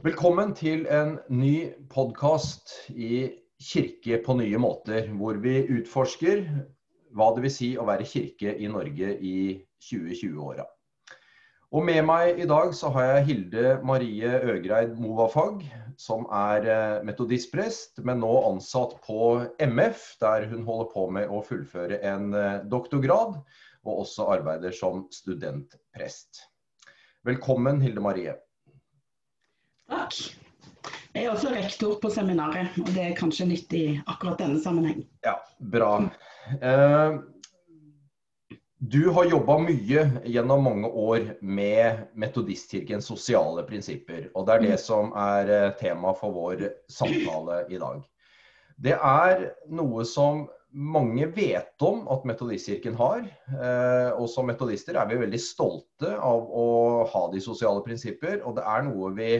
Velkommen til en ny podkast i Kirke på nye måter, hvor vi utforsker hva det vil si å være kirke i Norge i 2020-åra. Og Med meg i dag så har jeg Hilde Marie Øgreid Movafag, som er eh, metodistprest, men nå ansatt på MF, der hun holder på med å fullføre en eh, doktorgrad, og også arbeider som studentprest. Velkommen, Hilde Marie. Takk. Jeg er også rektor på seminaret, og det er kanskje nyttig i akkurat denne sammenheng. Ja, bra. Eh, du har jobba mye gjennom mange år med Metodistkirkens sosiale prinsipper. Og det er det som er eh, tema for vår samtale i dag. Det er noe som mange vet om at Metodistkirken har. Eh, og som metodister er vi veldig stolte av å ha de sosiale prinsipper. Og det er noe vi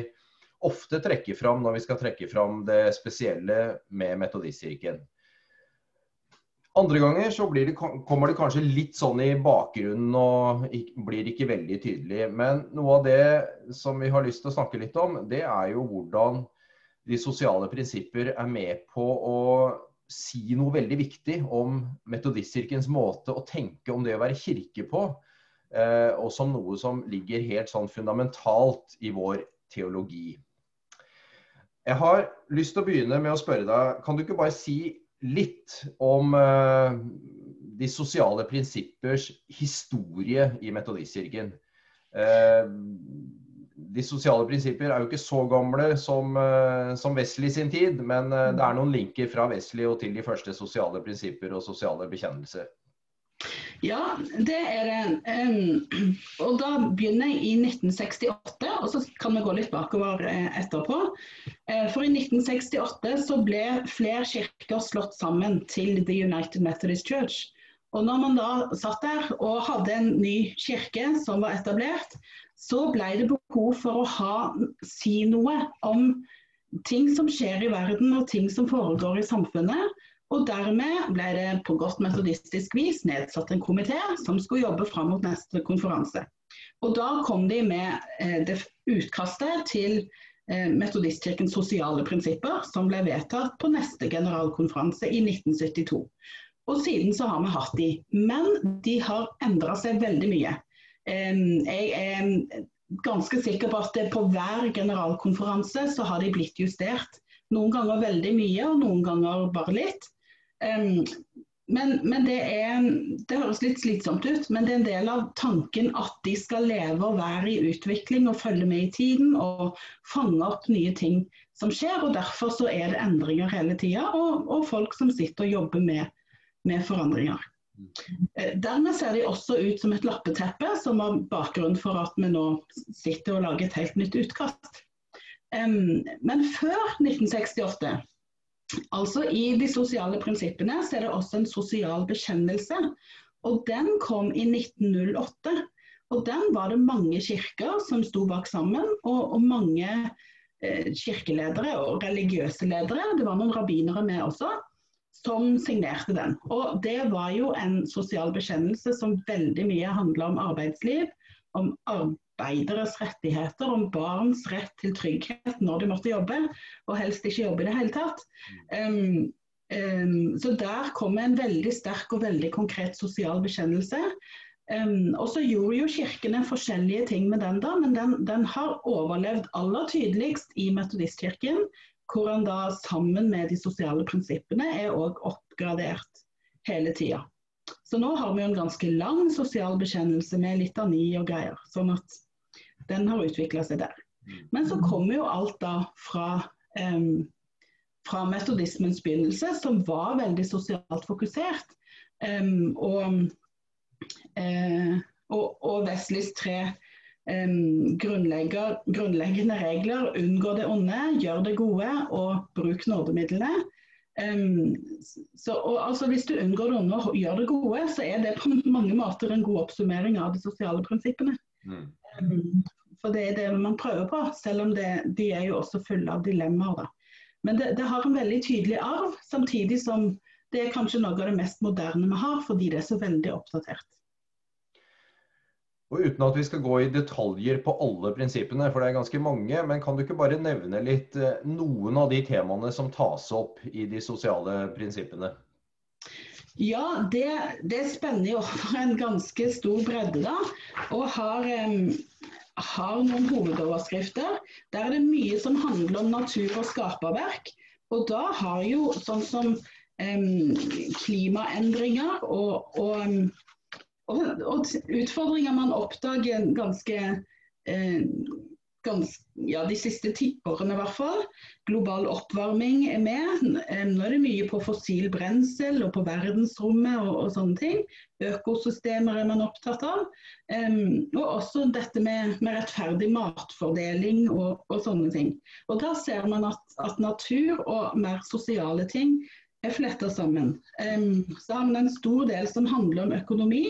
ofte trekker fram når vi skal trekke fram det spesielle med Metodistkirken. Andre ganger så det, kommer det kanskje litt sånn i bakgrunnen og blir ikke veldig tydelig. Men noe av det som vi har lyst til å snakke litt om, det er jo hvordan de sosiale prinsipper er med på å si noe veldig viktig om Metodistkirkens måte å tenke om det å være kirke på. Eh, og som noe som ligger helt sånn fundamentalt i vår teologi. Jeg har lyst til å begynne med å spørre deg, kan du ikke bare si litt om uh, de sosiale prinsippers historie i Metodistkirken? Uh, de sosiale prinsipper er jo ikke så gamle som, uh, som Wesley sin tid, men det er noen linker fra Wesley og til de første sosiale prinsipper og sosiale bekjennelser. Ja, det er det. Um, og da begynner jeg i 1968, og så kan vi gå litt bakover eh, etterpå. Uh, for i 1968 så ble flere kirker slått sammen til The United Methodist Church. Og når man da satt der og hadde en ny kirke som var etablert, så ble det behov for å ha, si noe om ting som skjer i verden og ting som foregår i samfunnet. Og dermed ble det på godt metodistisk vis nedsatt en komité som skulle jobbe fram mot neste konferanse. Og da kom de med eh, det utkastet til eh, Metodistkirkens sosiale prinsipper, som ble vedtatt på neste generalkonferanse i 1972. Og siden så har vi hatt de. Men de har endra seg veldig mye. Jeg er ganske sikker på at på hver generalkonferanse så har de blitt justert. Noen ganger veldig mye, og noen ganger bare litt. Um, men, men det, er, det, høres litt slitsomt ut, men det er en del av tanken at de skal leve og være i utvikling og følge med i tiden og fange opp nye ting som skjer. og Derfor så er det endringer hele tida, og, og, folk som sitter og jobber med, med forandringer. Eh, dermed ser de også ut som et lappeteppe, som var bakgrunnen for at vi nå sitter og lager et helt nytt utkast. Um, men før 1968 Altså I de sosiale prinsippene så er det også en sosial bekjennelse. Og Den kom i 1908. og Den var det mange kirker som sto bak sammen, og, og mange eh, kirkeledere og religiøse ledere, det var noen rabbinere med også, som signerte den. Og Det var jo en sosial bekjennelse som veldig mye handla om arbeidsliv, om arbeid arbeideres rettigheter, om barns rett til trygghet når de måtte jobbe, og helst ikke jobbe i det hele tatt. Um, um, så der kommer en veldig sterk og veldig konkret sosial bekjennelse. Um, og så gjorde jo kirkene forskjellige ting med den, da, men den, den har overlevd aller tydeligst i Metodistkirken, hvor han da sammen med de sosiale prinsippene er òg oppgradert hele tida. Så nå har vi en ganske lang sosial bekjennelse med litani og greier. Sånn at den har utvikla seg der. Mm. Men så kommer jo alt da fra, um, fra metodismens begynnelse, som var veldig sosialt fokusert. Um, og, uh, og, og Wesleys tre um, grunnleggende regler unngå det onde, gjør det gode og bruk nådemidlene. Um, så, og, altså, hvis du unngår det onde og gjør det gode, så er det på mange måter en god oppsummering av de sosiale prinsippene. Mm. Um, for det er det man prøver på, selv om det, de er jo også fulle av dilemmaer. da. Men det, det, har en veldig tydelig arv, samtidig som det er kanskje noe av det mest moderne vi har, fordi det er så veldig oppdatert. Og Uten at vi skal gå i detaljer på alle prinsippene, for det er ganske mange, men kan du ikke bare nevne litt eh, noen av de temaene som tas opp i de sosiale prinsippene? Ja, det, det spenner jo over en ganske stor bredde, da. Og har, um, har noen hovedoverskrifter. Der er det mye som handler om natur og skaperverk. Og da har jo sånn som um, klimaendringer og, og og, og utfordringer man oppdager ganske, eh, ganske ja, de siste tiårene i hvert fall. Global oppvarming er med. Nå er det mye på fossil brensel og på verdensrommet og, og sånne ting. Økosystemer er man opptatt av. Um, og også dette med, med rettferdig matfordeling og, og, sånne ting. Og da ser man at, at natur og mer sosiale ting er fletta sammen. så har man en stor del som handler om økonomi.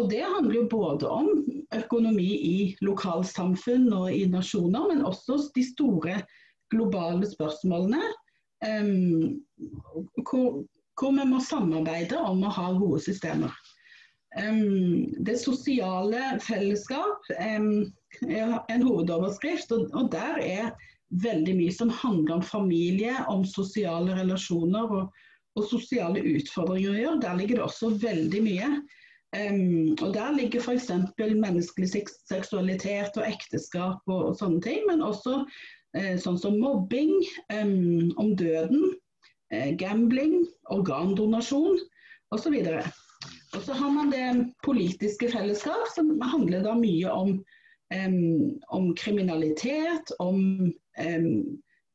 Og det handler jo både om økonomi i lokalsamfunn og i nasjoner, men også de store globale spørsmålene. Um, hvor, hvor, vi må samarbeide om å ha gode systemer. Um, det sosiale fellesskap um, er en hovedoverskrift, og, og der er veldig mye som handler om familie, om sosiale relasjoner og, og sosiale utfordringer. Der ligger det også veldig mye. Um, og Der ligger f.eks. menneskelig seksualitet og ekteskap og, og, sånne ting, men også uh, sånn som mobbing, um, om døden, uh, gambling, organdonasjon osv. Og så har man det politiske fellesskap, som handler da mye om, um, om kriminalitet, om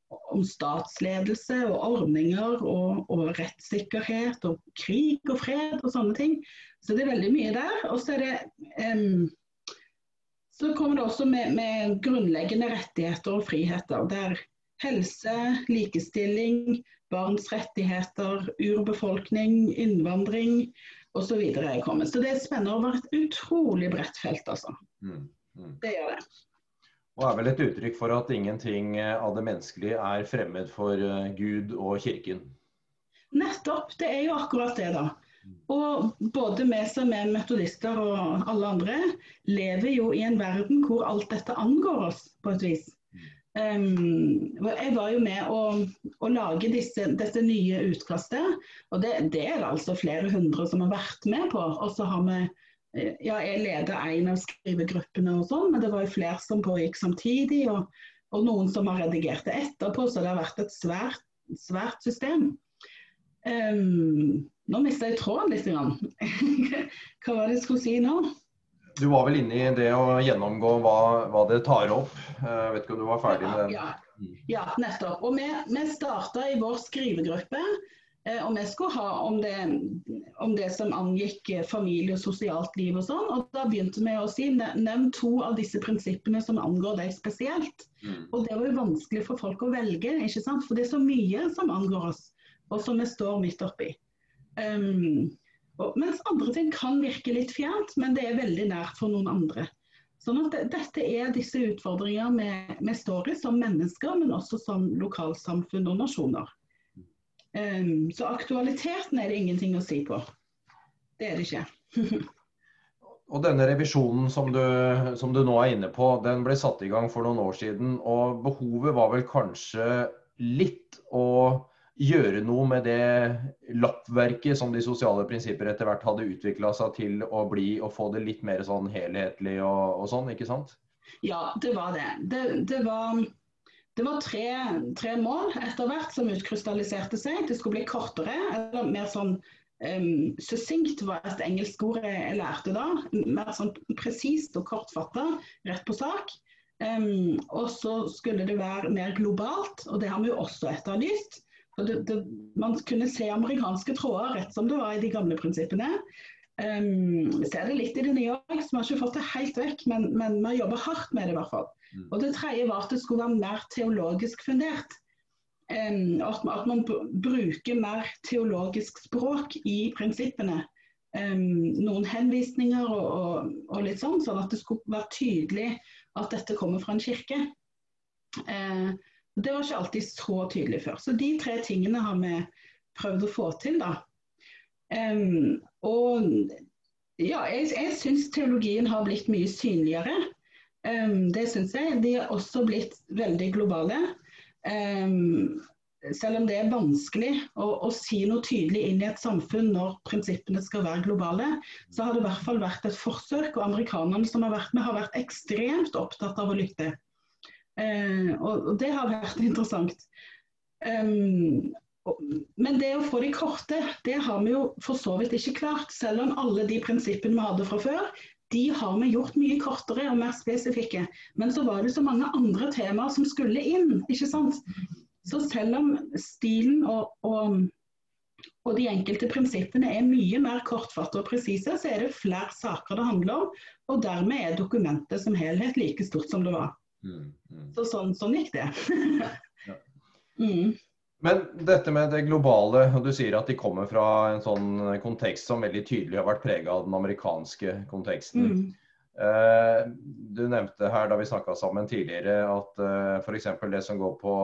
om statsledelse og ordninger og, og, rettssikkerhet og krig og fred og sånne ting. Så det er veldig mye der. Og så er det um, så kommer det også med, med, grunnleggende rettigheter og friheter. Der helse, likestilling, barns rettigheter, urbefolkning, innvandring osv. er kommet. Så det spenner over et utrolig bredt felt, altså. Mm, mm. Det gjør det. Og er vel et uttrykk for at ingenting eh, av det menneskelige er fremmed for eh, Gud og kirken. Nettopp. Det er jo akkurat det, da. Og både vi som er metodister og alle andre, lever jo i en verden hvor alt dette angår oss på et vis. Um, jeg var jo med å, å lage disse, dette nye utkastet, og det, det, er det altså flere hundre som har vært med på. Og så har vi ja, jeg leder en av skrivegruppene og sånn, men det var jo flere som pågikk samtidig. Og, og, noen som har redigert det etterpå, så det har vært et svært, svært system. Um, nå mista jeg tråden litt. Hva var det jeg skulle si nå? Du var vel inne i det å gjennomgå hva, hva det tar opp. Jeg vet ikke om du var ferdig med det? Ja, ja, nettopp. Og vi, vi starta i vår skrivegruppe Eh, om jeg skulle ha om det, om det, som angikk eh, familie og sosialt liv og sånn. Og da begynte vi å si nevn to av disse prinsippene som angår deg spesielt. Mm. Og det var jo vanskelig for folk å velge, ikke sant? for det er så mye som angår oss, og som vi står midt oppi. Um, og, mens andre ting kan virke litt fjernt, men det er veldig nært for noen andre. Sånn at Dette er disse utfordringene vi står i som mennesker, men også som lokalsamfunn og nasjoner. Um, så aktualiteten er det ingenting å si på. Det er det ikke. og denne revisjonen som du, som du, nå er inne på, den ble satt i gang for noen år siden. Og behovet var vel kanskje litt å gjøre noe med det lappverket som de sosiale prinsipper etter hvert hadde utvikla seg til å bli, og få det litt mer sånn helhetlig og, og sånn, ikke sant? Ja, det var det. Det, det var det var tre, tre, mål etter hvert som utkrystalliserte seg. Det skulle bli kortere, eller mer sånn um, succinct var et engelsk ord jeg lærte da. Mer sånn presist og kortfatta, rett på sak. Um, og så skulle det være mer globalt, og det har vi jo også etterlyst. Det, det, man kunne se amerikanske tråder rett som det var i de gamle prinsippene. Um, vi ser det litt i det nye òg, så vi har ikke fått det helt vekk, men, men vi jobba hardt med det i hvert fall. Mm. Og Det tredje var at det skulle være mer teologisk fundert. Um, at, man, at, man bruker mer teologisk språk i prinsippene. Um, noen henvisninger og, og, og, litt sånn, sånn at det skulle være tydelig at dette kommer fra en kirke. Uh, det var ikke alltid så tydelig før. Så de tre tingene har vi prøvd å få til. da. Um, og ja, jeg, jeg syns teologien har blitt mye synligere. Um, det syns jeg. De er også blitt veldig globale. Um, selv om det er vanskelig å, å, si noe tydelig inn i et samfunn når prinsippene skal være globale, så har det i hvert fall vært et forsøk. Og amerikanerne som har vært med, har vært ekstremt opptatt av å lytte. Uh, og, og, det har vært interessant. Um, men det å få de korte, det har vi jo for så vidt ikke klart. Selv om alle de prinsippene vi hadde fra før, de har vi gjort mye kortere og mer spesifikke. Men så var det så mange andre temaer som skulle inn. ikke sant? Så selv om stilen og, og, og de enkelte prinsippene er mye mer kortfattede og presise, så er det flere saker det handler om. Og dermed er dokumentet som helhet like stort som det var. Mm, mm. Så sånn, sånn gikk det. mm. Men dette med det globale, og du sier at de kommer fra en sånn kontekst som veldig tydelig har vært prega av den amerikanske konteksten. Mm. Eh, du nevnte her da vi snakka sammen tidligere at eh, f.eks. det som går på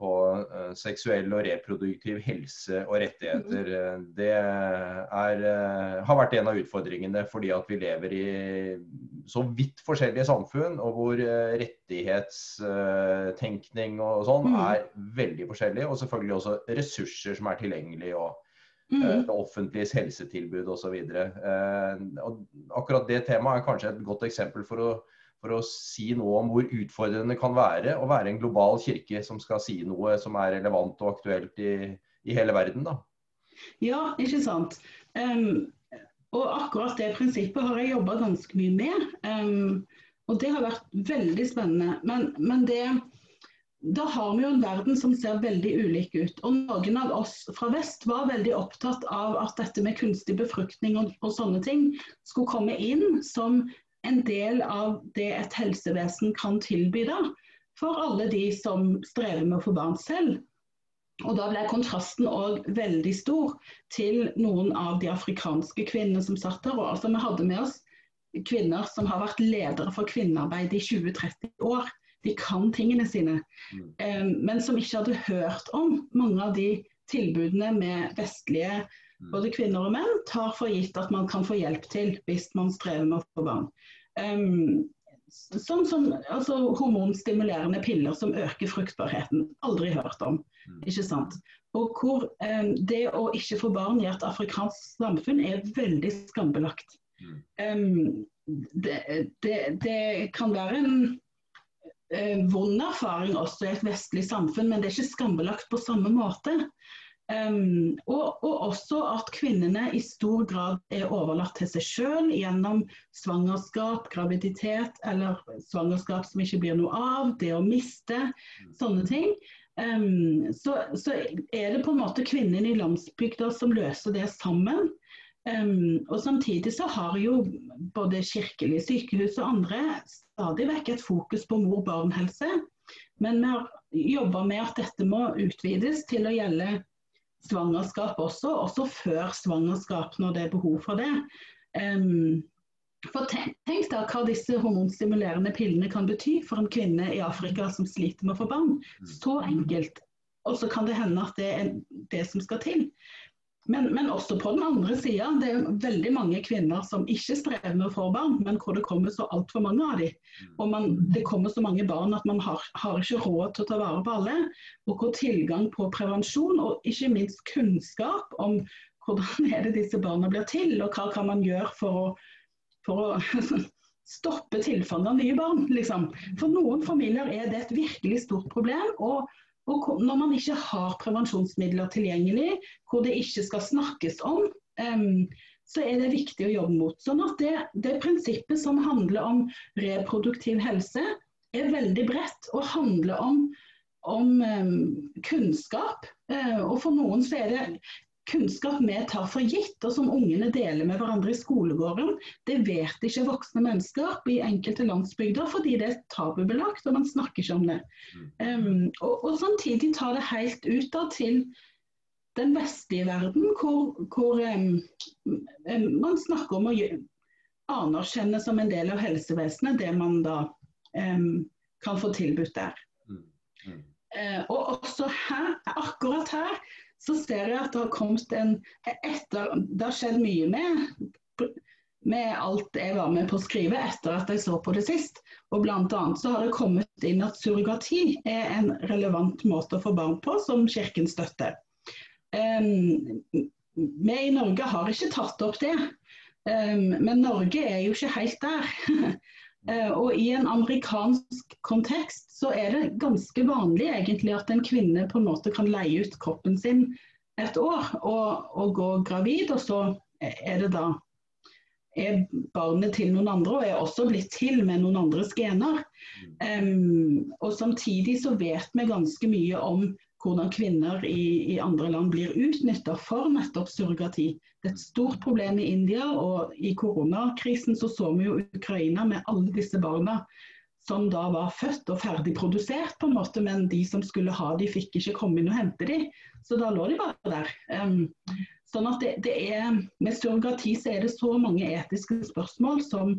på uh, seksuell og reproduktiv helse og rettigheter. Mm. Eh, det er, uh, har vært en av utfordringene fordi at vi lever i så vidt forskjellige samfunn, og hvor rettighetstenkning og sånn mm. er veldig forskjellig. Og selvfølgelig også ressurser som er tilgjengelige. og mm. det offentliges helsetilbud osv. Akkurat det temaet er kanskje et godt eksempel for å for å si noe om hvor utfordrende det kan være å være en global kirke som skal si noe som er relevant og aktuelt i, i hele verden. Da. Ja, ikke sant. Um, og akkurat det prinsippet har jeg jobba ganske mye med. Um, og det har vært veldig spennende. Men, men det, da har vi jo en verden som ser veldig ulik ut. Og noen av oss fra vest var veldig opptatt av at dette med kunstig befruktning og, og sånne ting skulle komme inn som en del av det et helsevesen kan tilby da, for alle de som strever med å få barn selv. Og Da ble kontrasten òg veldig stor til noen av de afrikanske kvinnene som satt der. Og altså, vi hadde med oss kvinner som har vært ledere for kvinnearbeid i 20-30 år. De kan tingene sine. Mm. Um, men som ikke hadde hørt om mange av de tilbudene med vestlige Mm. Både kvinner og menn tar for gitt at man kan få hjelp til hvis man strever med å få barn. Um, sånn som altså, hormonstimulerende piller som øker fruktbarheten. Aldri hørt om. Mm. ikke sant? Og hvor um, det å ikke få barn i et afrikansk samfunn er veldig skambelagt. Um, det, det, det, kan være en uh, vond erfaring også i et vestlig samfunn, men det er ikke skambelagt på samme måte. Um, og, og, også at kvinnene i stor grad er overlatt til seg selv gjennom svangerskap, graviditet eller svangerskap som ikke blir noe av, det å miste, sånne ting. Um, så, så, er det på en måte kvinnene i landsbygda som løser det sammen. Um, og Samtidig så har jo både kirkelige sykehus og andre stadig vekk et fokus på mor-barn-helse. Men vi har jobba med at dette må utvides til å gjelde svangerskap også, også før svangerskap når det er behov for det. Um, for tenk, tenk, da hva disse hormonstimulerende pillene kan bety for en kvinne i Afrika som sliter med å få barn. Så enkelt. Og så kan det hende at det er det som skal til. Men, men, også på den andre sida, det er veldig mange kvinner som ikke strever med å få barn, men hvor det kommer så altfor mange av dem. Og man, det kommer så mange barn at man har, har, ikke råd til å ta vare på alle. Og hvor tilgang på prevensjon og ikke minst kunnskap om hvordan er det disse barna blir til, og hva kan man gjøre for å, for å stoppe tilfanget av nye barn. Liksom. For noen familier er det et virkelig stort problem. og og når man ikke har prevensjonsmidler tilgjengelig, hvor det ikke skal snakkes om, um, så er det viktig å jobbe mot. Sånn at det, det prinsippet som handler om reproduktiv helse, er veldig bredt og handler om, om um, kunnskap. Uh, og for noen så er det kunnskap vi tar for gitt, og som ungene deler med hverandre i skolegården, det vet ikke voksne mennesker i enkelte landsbygder fordi det er tabubelagt og man snakker ikke om det. Um, og, og, samtidig ta det helt ut da til den vestlige verden, hvor, hvor um, um, man snakker om å anerkjenne som en del av helsevesenet det man da kan få tilbudt der. Uh, og også her, akkurat her så ser jeg at det har kommet en etter, Det har skjedd mye med med alt jeg var med på å skrive etter at jeg så på det sist. Og annet så har det kommet inn at surrogati er en relevant måte å få barn på, som Kirken støtter. Um, vi i Norge har ikke tatt opp det, um, men Norge er jo ikke helt der. uh, og i en amerikansk kontekst så er det ganske vanlig egentlig at en kvinne på en måte kan leie ut kroppen sin et år og, og gå gravid, og så er det da er barnet til noen andre og er også blitt til med noen andres gener. Um, og Samtidig så vet vi ganske mye om hvordan kvinner i, i andre land blir utnytta for nettopp surrogati. Det er et stort problem i India, og i koronakrisen så så vi jo Ukraina med alle disse barna som da var født og ferdig produsert, på en måte, men de som skulle ha de fikk ikke komme inn og hente de. Så da lå de bare der. Um, sånn at det, det, er, Med surrogati så er det så mange etiske spørsmål som,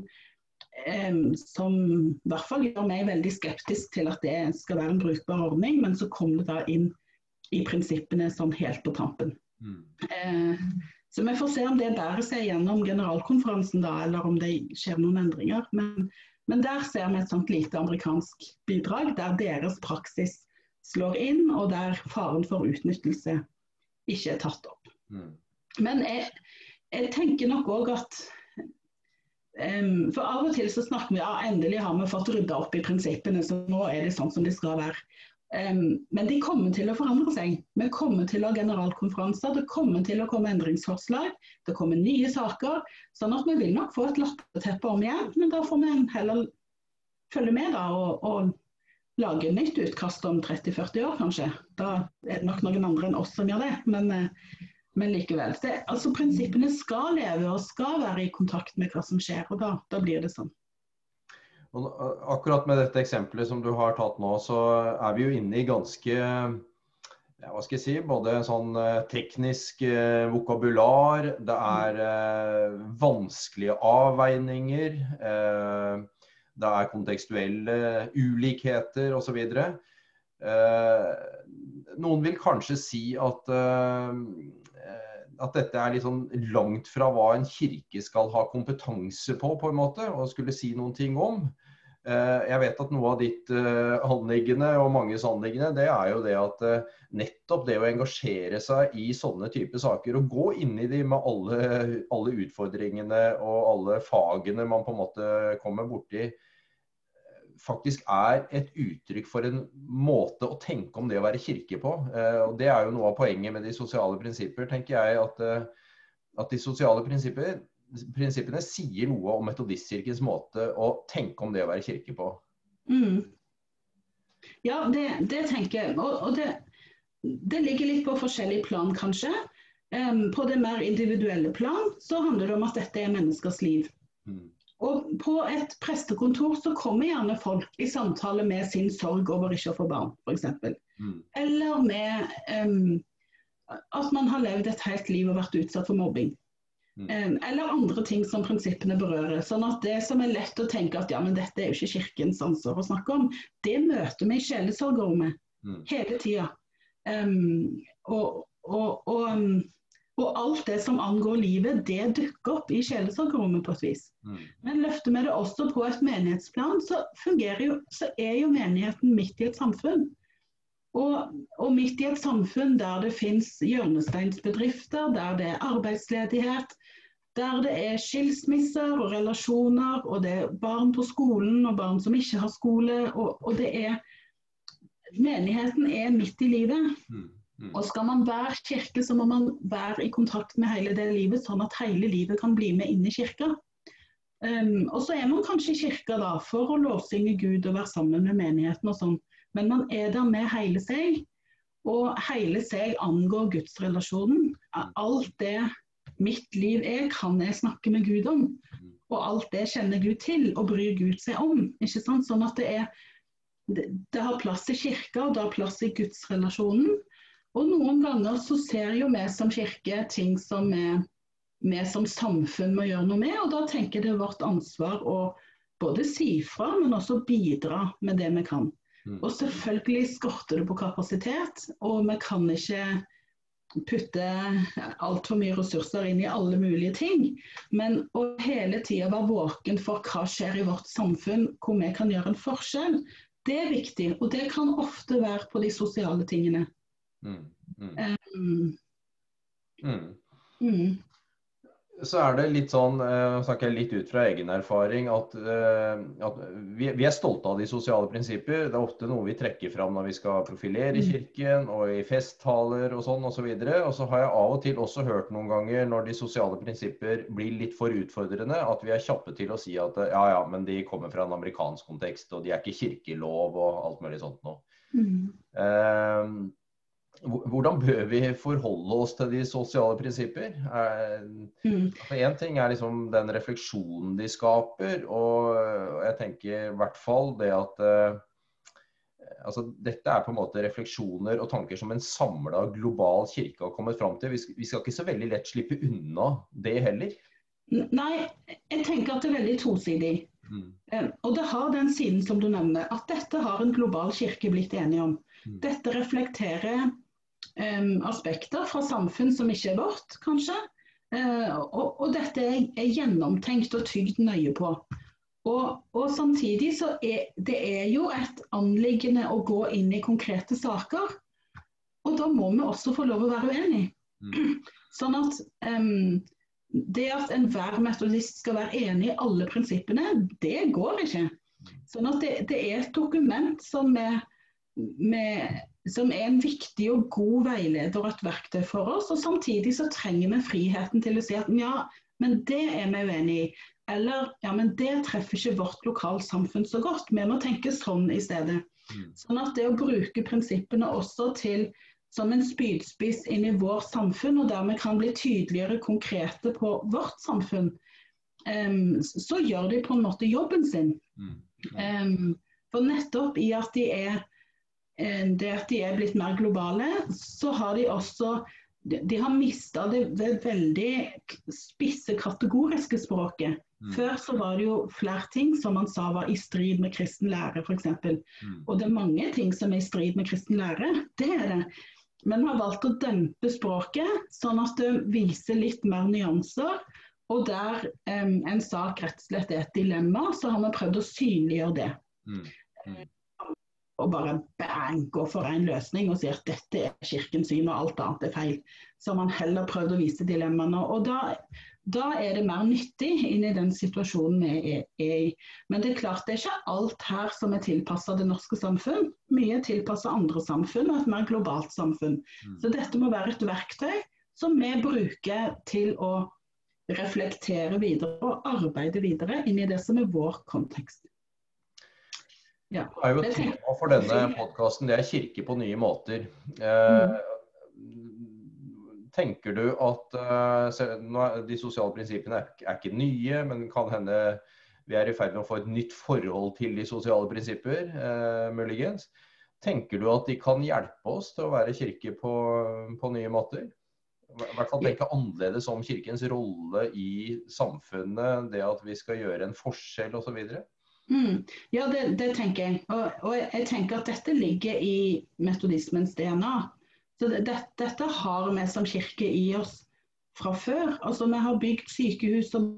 som i hvert fall gjør meg veldig skeptisk til at det skal være en brukbar ordning, men så kom det da inn i prinsippene sånn helt på tampen. Mm. Eh, så vi får se om det bærer seg gjennom generalkonferansen da, eller om det skjer noen endringer. Men men der ser vi et sånt lite amerikansk bidrag, der deres praksis slår inn, og der faren for utnyttelse ikke er tatt opp. Mm. Men jeg, jeg, tenker nok òg at um, For av og til så snakker vi ja, endelig har vi fått rydda opp i prinsippene, så nå er det sånn som det skal være. Um, men de kommer til å forandre seg. Vi kommer til å ha generalkonferanser, det kommer til å komme endringsforslag, det kommer nye saker. Sånn at vi vil nok få et latterteppe om igjen, men da får vi heller følge med da, og, og, lage nytt utkast om 30-40 år, kanskje. Da er det nok noen andre enn oss som gjør det, men, uh, men likevel. Det, altså Prinsippene skal leve og skal være i kontakt med hva som skjer, og da, da blir det sånn. Akkurat med dette eksempelet som du har tatt nå, så er vi jo inne i ganske ja, hva skal jeg si, både sånn eh, teknisk eh, vokabular, det er eh, vanskelige avveininger, eh, det er kontekstuelle ulikheter osv. Eh, noen vil kanskje si at eh, at dette er litt sånn langt fra hva en kirke skal ha kompetanse på, på en måte, og skulle si noen ting om. Eh, jeg vet at noe av ditt eh, anliggende og manges anliggende, det er jo det at nettopp det å engasjere seg i sånne typer saker, og gå inn i de med alle, alle utfordringene og alle fagene man på en måte kommer borti, faktisk er et uttrykk for en måte å tenke om det å være kirke på. Eh, og Det er jo noe av poenget med de sosiale prinsipper, tenker jeg. At, eh, at de sosiale prinsipper, prinsippene sier noe om metodistkirkens måte å tenke om det å være kirke på. Mm. Ja, det, det, tenker jeg. Og, og det, det, ligger litt på forskjellig plan, kanskje. Um, på det mer individuelle plan så handler det om at dette er menneskers liv. Mm. Og På et prestekontor så kommer gjerne folk i samtale med sin sorg over ikke å få barn, f.eks. Mm. Eller med um, at man har levd et helt liv og vært utsatt for mobbing. Mm. Um, eller andre ting som prinsippene berører. Sånn at det som er lett å tenke at ja, men dette er jo ikke kirkens ansvar å snakke om, det møter vi i sjelesorgerrommet mm. hele tida. Um, og, og, og og alt det som angår livet, det dukker opp i sjelesorgrommet på et vis. Mm. Men løfter vi det også på et menighetsplan, så, jo, så er jo menigheten midt i et samfunn. Og, og, midt i et samfunn der det finnes hjørnesteinsbedrifter, der det er arbeidsledighet, der det er skilsmisser og relasjoner, og det er barn på skolen og barn som ikke har skole, og, og det er Menigheten er midt i livet. Mm. Mm. Og skal man være kirke, så må man være i kontakt med hele det livet, sånn at hele livet kan bli med inn i kirka. Um, og så er man kanskje i kirka da, for å lovsynge Gud og være sammen med menigheten og sånn, men man er der med hele seg. Og hele seg angår gudsrelasjonen. Alt det mitt liv er, kan jeg snakke med Gud om. Og alt det kjenner Gud til og bryr Gud seg om. ikke sant? Sånn at det er det, det har plass i kirka, og det har plass i gudsrelasjonen. Og noen ganger så ser jo vi som kirke ting som vi som samfunn må gjøre noe med. Og da tenker jeg det er vårt ansvar å både si fra, men også bidra med det vi kan. Mm. Og selvfølgelig skorter det på kapasitet, og vi kan ikke putte altfor mye ressurser inn i alle mulige ting. Men å hele tida være våken for hva skjer i vårt samfunn, hvor vi kan gjøre en forskjell, det er viktig. Og det kan ofte være på de sosiale tingene. Mm, mm. Um, mm så er det litt sånn, jeg snakker litt ut fra egen erfaring, at, uh, at vi, vi, er stolte av de sosiale prinsipper. Det er ofte noe vi trekker fram når vi skal profilere i Kirken og i festtaler og sånn osv. Og, så og så har jeg av og til også hørt noen ganger når de sosiale prinsipper blir litt for utfordrende, at vi er kjappe til å si at ja ja, men de kommer fra en amerikansk kontekst, og de er ikke kirkelov og alt mulig sånt noe. Mm. Uh, hvordan bør vi forholde oss til de sosiale prinsipper? Mm. Én ting er liksom den refleksjonen de skaper, og jeg tenker i hvert fall det at uh, altså, Dette er på en måte refleksjoner og tanker som en samla global kirke har kommet fram til. Vi skal, ikke så veldig lett slippe unna det heller. Nei, jeg tenker at det er veldig tosidig. Mm. Uh, og det har den siden som du nevner, at dette har en global kirke blitt enig om. Mm. Dette reflekterer aspekter fra samfunn som ikke er vårt, kanskje. Uh, og, og, dette er, er, gjennomtenkt og tygd nøye på. Og, og, samtidig så er det er jo et anliggende å gå inn i konkrete saker. Og da må vi også få lov å være uenig. Mm. Sånn at um, det at enhver metodist skal være enig i alle prinsippene, det går ikke. Sånn at det, det er et dokument som vi, vi som er en viktig og god veileder og et verktøy for oss. Og samtidig så trenger vi friheten til å si at ja, men det er vi uenig i. Eller ja, men det treffer ikke vårt lokalsamfunn så godt. Vi må tenke sånn i stedet. Mm. Sånn at det å bruke prinsippene også til som en spydspiss inn i vårt samfunn, og dermed kan bli tydeligere konkrete på vårt samfunn, um, så gjør de på en måte jobben sin. Um, for nettopp i at de er det at de er blitt mer globale, så har de også de har mista det, veldig spisse kategoriske språket. Mm. Før så var det jo flere ting som man sa var i strid med kristen lære, f.eks. Mm. Og det er mange ting som er i strid med kristen lære. Det er det. Men vi har valgt å dempe språket, sånn at det viser litt mer nyanser. Og der um, en sak rett og slett er et dilemma, så har vi prøvd å synliggjøre det. Mm. Og bare bang, gå for en løsning og si at dette er kirkens syn og alt annet er feil. Så har man heller prøvd å vise dilemmaene. Og da, da, er det mer nyttig inn i den situasjonen vi er, er, i. Men det er klart det er ikke alt her som er tilpassa det norske samfunn. Mye er tilpassa andre samfunn og et mer globalt samfunn. Mm. Så dette må være et verktøy som vi bruker til å reflektere videre og arbeide videre inn i det som er vår kontekst. Ja. Det er jo tema for denne podkasten, det er kirke på nye måter. Eh, tenker du at uh, de sosiale prinsippene er, er, ikke nye, men kan hende vi er i ferd med å få et nytt forhold til de sosiale prinsipper, eh, muligens. Tenker du at de kan hjelpe oss til å være kirke på, på nye måter? I hvert fall tenke annerledes om kirkens rolle i samfunnet, det at vi skal gjøre en forskjell osv.? Mm. Ja, det, det, tenker jeg. Og, og, jeg tenker at dette ligger i metodismens DNA. Så det, det, dette har vi som kirke i oss fra før. Altså Vi har bygd sykehus og,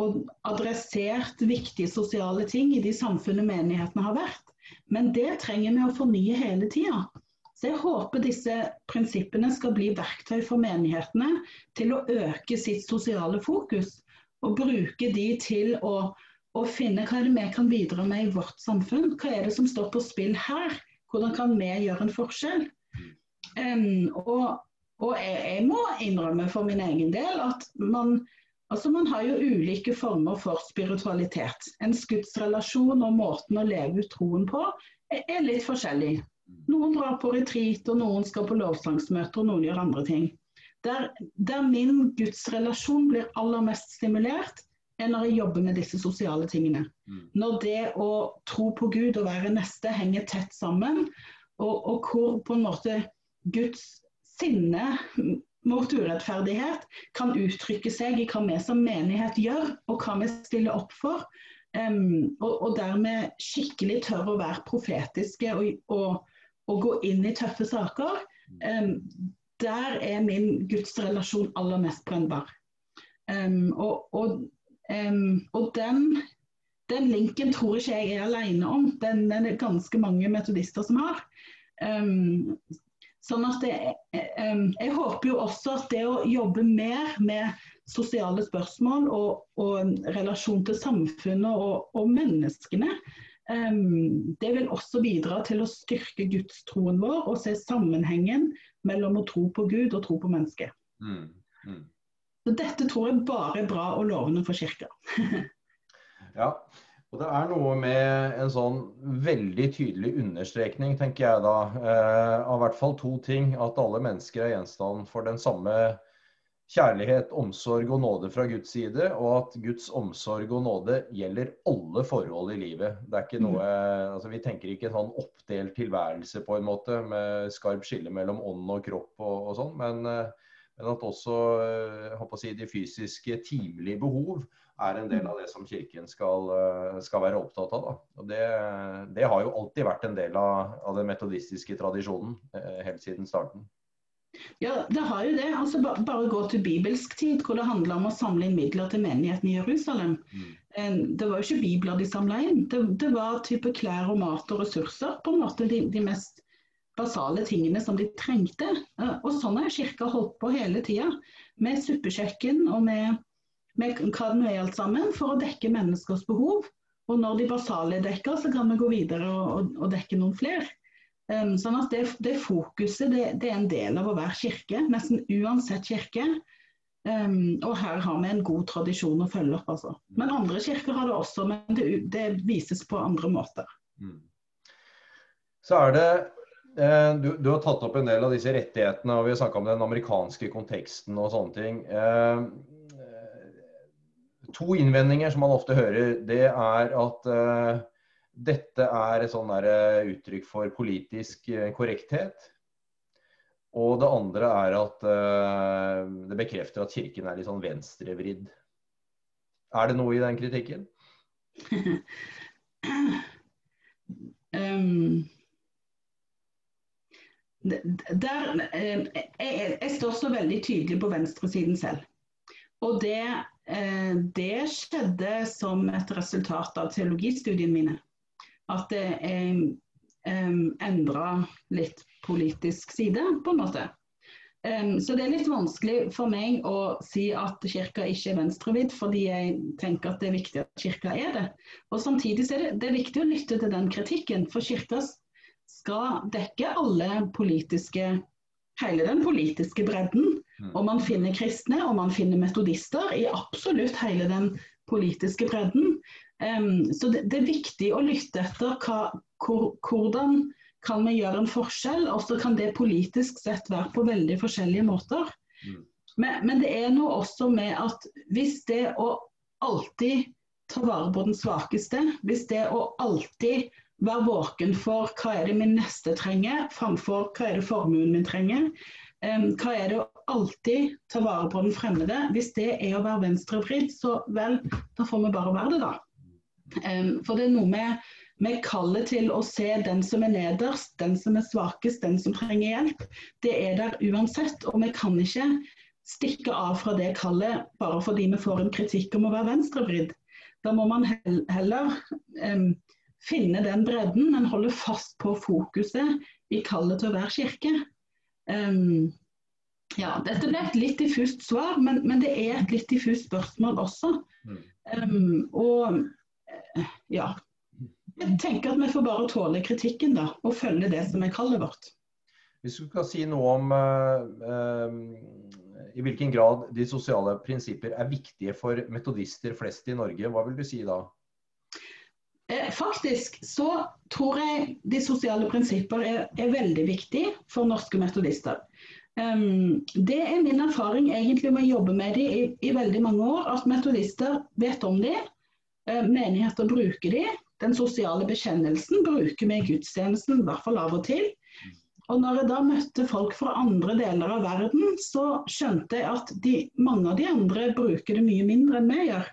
og adressert viktige sosiale ting i de samfunnet menighetene har vært. Men det trenger vi å fornye hele tida. Så jeg håper disse prinsippene skal bli verktøy for menighetene til å øke sitt sosiale fokus. Og bruke de til å og finne hva vi kan bidra med i vårt samfunn. Hva er det som står på spill her? Hvordan kan vi gjøre en forskjell? Um, og, og jeg, jeg, må innrømme for min egen del at man, altså man har jo ulike former for spiritualitet. En skuddsrelasjon og måten å leve ut troen på er, er litt forskjellig. Noen drar på retreat, og noen skal på lovsangsmøter, og noen gjør andre ting. Der, der min gudsrelasjon blir aller mest stimulert, når jeg jobber med disse sosiale tingene. Mm. Når det å tro på Gud og være neste henger tett sammen, og, og hvor på en måte Guds sinne mot urettferdighet kan uttrykke seg i hva vi som menighet gjør, og hva vi stiller opp for. Um, og, og, dermed skikkelig tør å være profetiske og, og, og, gå inn i tøffe saker. Um, der er min gudsrelasjon aller mest brennbar. Um, og, um, og den, den, linken tror ikke jeg er alene om. Den, den er ganske mange metodister som har. Um, sånn at det, Jeg håper jo også at det å jobbe mer med sosiale spørsmål og, og relasjon til samfunnet og, og menneskene, det vil også bidra til å styrke gudstroen vår og se sammenhengen mellom å tro på Gud og tro på mennesket. Mm. Mm. Så dette tror jeg bare er bra og lovende for kirka. ja, og det er noe med en sånn veldig tydelig understrekning, tenker jeg da, eh, av hvert fall to ting. At alle mennesker er gjenstand for den samme kjærlighet, omsorg og nåde fra Guds side, og at Guds omsorg og nåde gjelder alle forhold i livet. Det er ikke mm. noe, altså Vi tenker ikke en sånn oppdelt tilværelse på en måte, med skarp skille mellom ånd og kropp og, og sånn, men, eh, men, at også eh, si, de fysiske, timelige behov er en del av det som Kirken skal, eh, skal være opptatt av. Da. Og det, det, har jo alltid vært en del av, av den metodistiske tradisjonen helt siden starten. Ja, det har jo det. Altså, bare gå til bibelsk tid, hvor det handla om å samle inn midler til menigheten i Jerusalem. Mm. Det var jo ikke bibler de samla inn, det, det, var type klær og mat og ressurser. på en måte de, de mest basale tingene som de trengte. Og sånn har kirka holdt på hele tida. Med suppekjøkken og med, med er alt sammen, for å dekke menneskers behov. Og når de basale er dekka, så kan vi gå videre og, og, og dekke noen flere. Um, sånn at det, det fokuset det, det, er en del av å være kirke, nesten uansett kirke. Um, og her har vi en god tradisjon å følge opp. altså. Men andre kirker har det også, men det, det vises på andre måter. Mm. Så er det du, du, har tatt opp en del av disse rettighetene, og vi har snakka om den amerikanske konteksten og sånne ting. Eh, to innvendinger som man ofte hører, det er at eh, dette er et sånn eh, uttrykk for politisk eh, korrekthet. Og det andre er at det bekrefter at Kirken er litt sånn venstrevridd. Er det noe i den kritikken? um, der, jeg, jeg, står så veldig tydelig på venstresiden selv. Og det, det skjedde som et resultat av teologistudiene mine at jeg um, endra litt politisk side, på en måte. Så det er litt vanskelig for meg å si at kirka ikke er venstrevidd, fordi jeg tenker at det er viktig at kirka er det. Og Samtidig er det, det er viktig å lytte til den kritikken, for kirka skal dekke alle politiske hele den politiske bredden. Mm. Og man finner kristne og man finner metodister i absolutt hele den politiske bredden. Um, så det, det, er viktig å lytte etter hva, hvor, hvordan kan vi gjøre en forskjell, og så kan det politisk sett være på veldig forskjellige måter. Mm. Men, men, det er noe også med at hvis det å alltid ta vare på den svakeste, hvis det å alltid være våken for hva er det min neste trenger, framfor hva er det formuen min trenger, hva er det å alltid ta vare på den fremmede, hvis det er å være venstrevridd, så vel, da får vi bare være det, da. For det er noe med, med kallet til å se den som er nederst, den som er svakest, den som trenger hjelp. Det er der uansett. Og vi kan ikke stikke av fra det kallet bare fordi vi får en kritikk om å være venstrevridd. Da må man heller um, finne den bredden, men holde fast på fokuset i kallet til å være kirke. Um, ja, dette ble et litt diffust svar, men, men, det er et litt diffust spørsmål også. Um, og ja. Jeg tenker at vi får bare tåle kritikken da, og følge det som er kallet vårt. Hvis du skal si noe om uh, uh, i hvilken grad de sosiale prinsipper er viktige for metodister flest i Norge, hva vil du si da? Eh, faktisk så tror jeg de sosiale prinsipper er, er veldig viktige for norske metodister. Um, det er min erfaring egentlig med å jobbe med dem i, i veldig mange år, at metodister vet om dem Eh, menigheter bruker de. Den sosiale bekjennelsen bruker vi i gudstjenesten, i hvert fall av og til. Og når jeg da møtte folk fra andre deler av verden, så skjønte jeg at de, mange av de andre bruker det mye mindre enn vi gjør.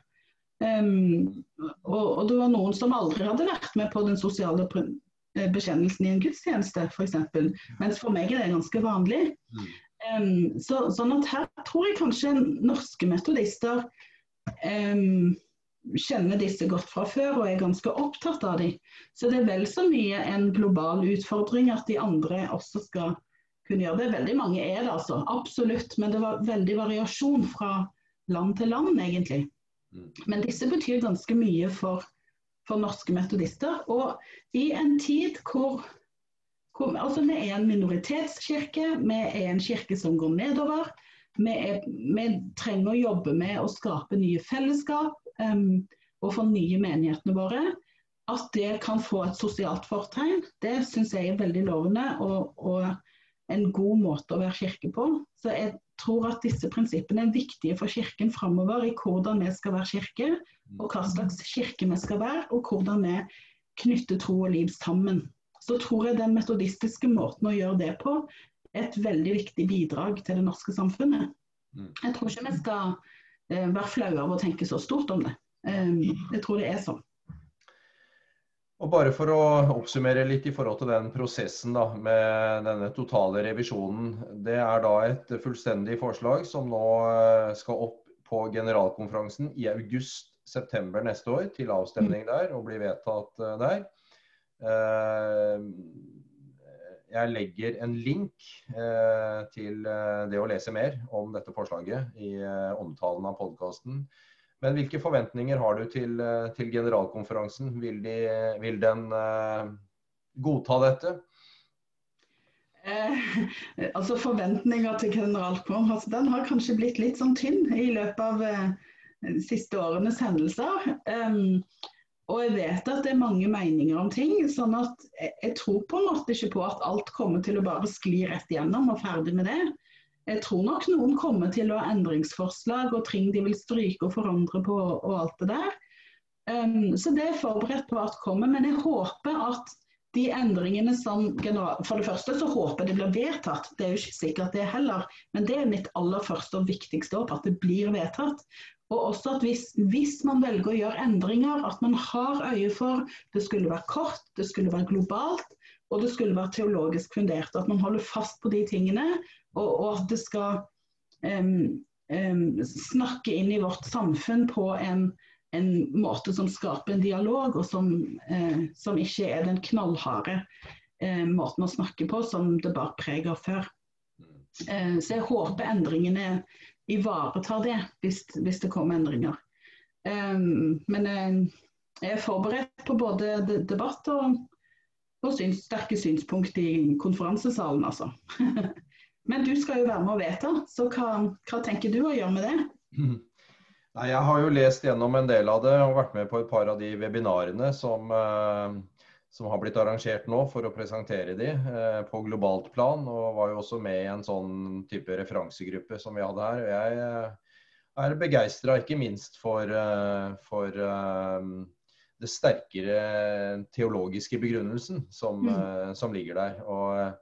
Um, og, og, det var noen som aldri hadde vært med på den sosiale eh, bekjennelsen i en gudstjeneste, f.eks. Mens for meg er det ganske vanlig. Um, så, sånn at her tror jeg kanskje norske metodister um, kjenner disse godt fra før og er ganske opptatt av dem. Så det er vel så mye en global utfordring at de andre også skal kunne gjøre det. Veldig mange er det, altså. Absolutt. Men det var veldig variasjon fra land til land, egentlig. Mm. Men disse betyr ganske mye for, for norske metodister. Og i en tid hvor, hvor altså Vi er en minoritetskirke, vi er en kirke som går nedover. Vi, er, vi trenger å jobbe med å skape nye fellesskap um, og fornye menighetene våre. At det kan få et sosialt fortegn, det syns jeg er veldig lovende. Og, og en god måte å være kirke på. Så jeg tror at disse prinsippene er viktige for Kirken framover i hvordan vi skal være kirke, og hva slags kirke vi skal være, og hvordan vi knytter tro og liv sammen. Så tror jeg den metodistiske måten å gjøre det på er et veldig viktig bidrag til det norske samfunnet. Mm. Jeg tror ikke vi skal eh, være flaue av å tenke så stort om det. Um, jeg tror det er sånn. Og bare for å oppsummere litt i forhold til den prosessen da, med denne totale revisjonen. Det er da et fullstendig forslag som nå eh, skal opp på generalkonferansen i august-september neste år til avstemning der og bli vedtatt eh, der. Eh, jeg legger en link til det å lese mer om dette forslaget i omtalen av podkasten. Men hvilke forventninger har du til, eh, til generalkonferansen? Vil, de, vil den uh, godta dette? Eh, altså Forventninger til generalkonferansen den har kanskje blitt litt sånn tynn i løpet av eh, siste årenes hendelser. Um, og jeg vet at det er mange meninger om ting. sånn at jeg, jeg tror på en måte ikke på at alt kommer til å bare skli rett gjennom og ferdig med det. Jeg tror nok noen kommer til å ha endringsforslag og ting de vil stryke og forandre på og alt det der. Um, så det er forberedt på at kommer. Men jeg håper at de endringene som general... For det første så håper jeg det blir vedtatt. Det er jo ikke sikkert det heller. Men det er mitt aller første og viktigste håp, at det blir vedtatt. Og også at hvis, hvis, man velger å gjøre endringer, at man har øye for det skulle være kort, det skulle være globalt, og det skulle være teologisk fundert. At man holder fast på de tingene, og, og at det skal um, um, snakke inn i vårt samfunn på en, en, måte som skaper en dialog, og som, uh, som ikke er den knallharde uh, måten å snakke på som det bar preg av før. Uh, så jeg håper endringene ivaretar det, hvis, hvis det kommer endringer. Um, men jeg er forberedt på både debatt og, og syns, sterke synspunkt i konferansesalen, altså. Men du skal jo være med å vedta, så hva, hva tenker du å gjøre med det? Nei, jeg har jo lest gjennom en del av det og vært med på et par av de webinarene som, eh, som har blitt arrangert nå for å presentere de eh, på globalt plan. Og var jo også med i en sånn type referansegruppe som vi hadde her. og Jeg eh, er begeistra ikke minst for, for det sterkere teologiske begrunnelsen som, mm. Som ligger der. Og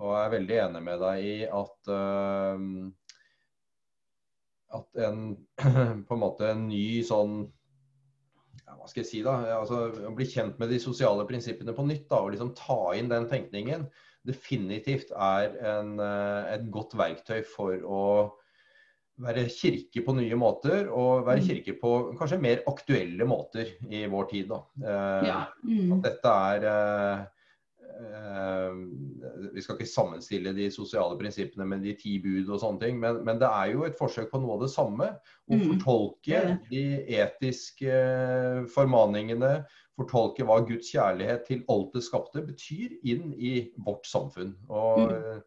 og jeg er veldig enig med deg i at uh, at en på en måte en ny sånn ja, Hva skal jeg si, da? Altså, bli kjent med de sosiale prinsippene på nytt da, og liksom ta inn den tenkningen, definitivt er en, uh, et godt verktøy for å være kirke på nye måter, og være mm. kirke på kanskje mer aktuelle måter i vår tid. Da. Uh, ja. mm. At dette er Eh, vi skal ikke sammenstille de sosiale prinsippene med de ti bud og sånne ting, men, men, det er jo et forsøk på noe av det samme. Å mm. fortolke de etiske formaningene, fortolke hva Guds kjærlighet til alt det skapte betyr inn i vårt samfunn. Og mm.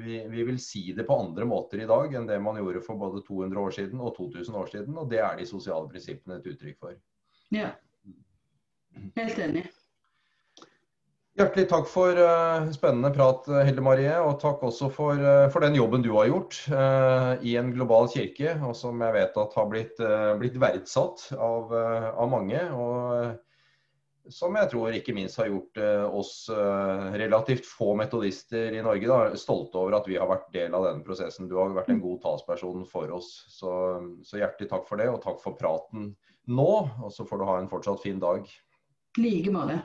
vi, vi, vil si det på andre måter i dag enn det man gjorde for både 200 år siden og 2000 år siden, og det er de sosiale prinsippene et uttrykk for. Ja, helt enig. Hjertelig takk for uh, spennende prat, Hilde Marie. Og takk også for, uh, for den jobben du har gjort uh, i en global kirke, og som jeg vet at har blitt, blitt verdsatt av, av, mange. Og som jeg tror ikke minst har gjort oss relativt få metodister i Norge da, stolte over at vi har vært del av denne prosessen. Du har vært en god talsperson for oss. Så, så hjertelig takk for det, og takk for praten nå. Og så får du ha en fortsatt fin dag. I like måte.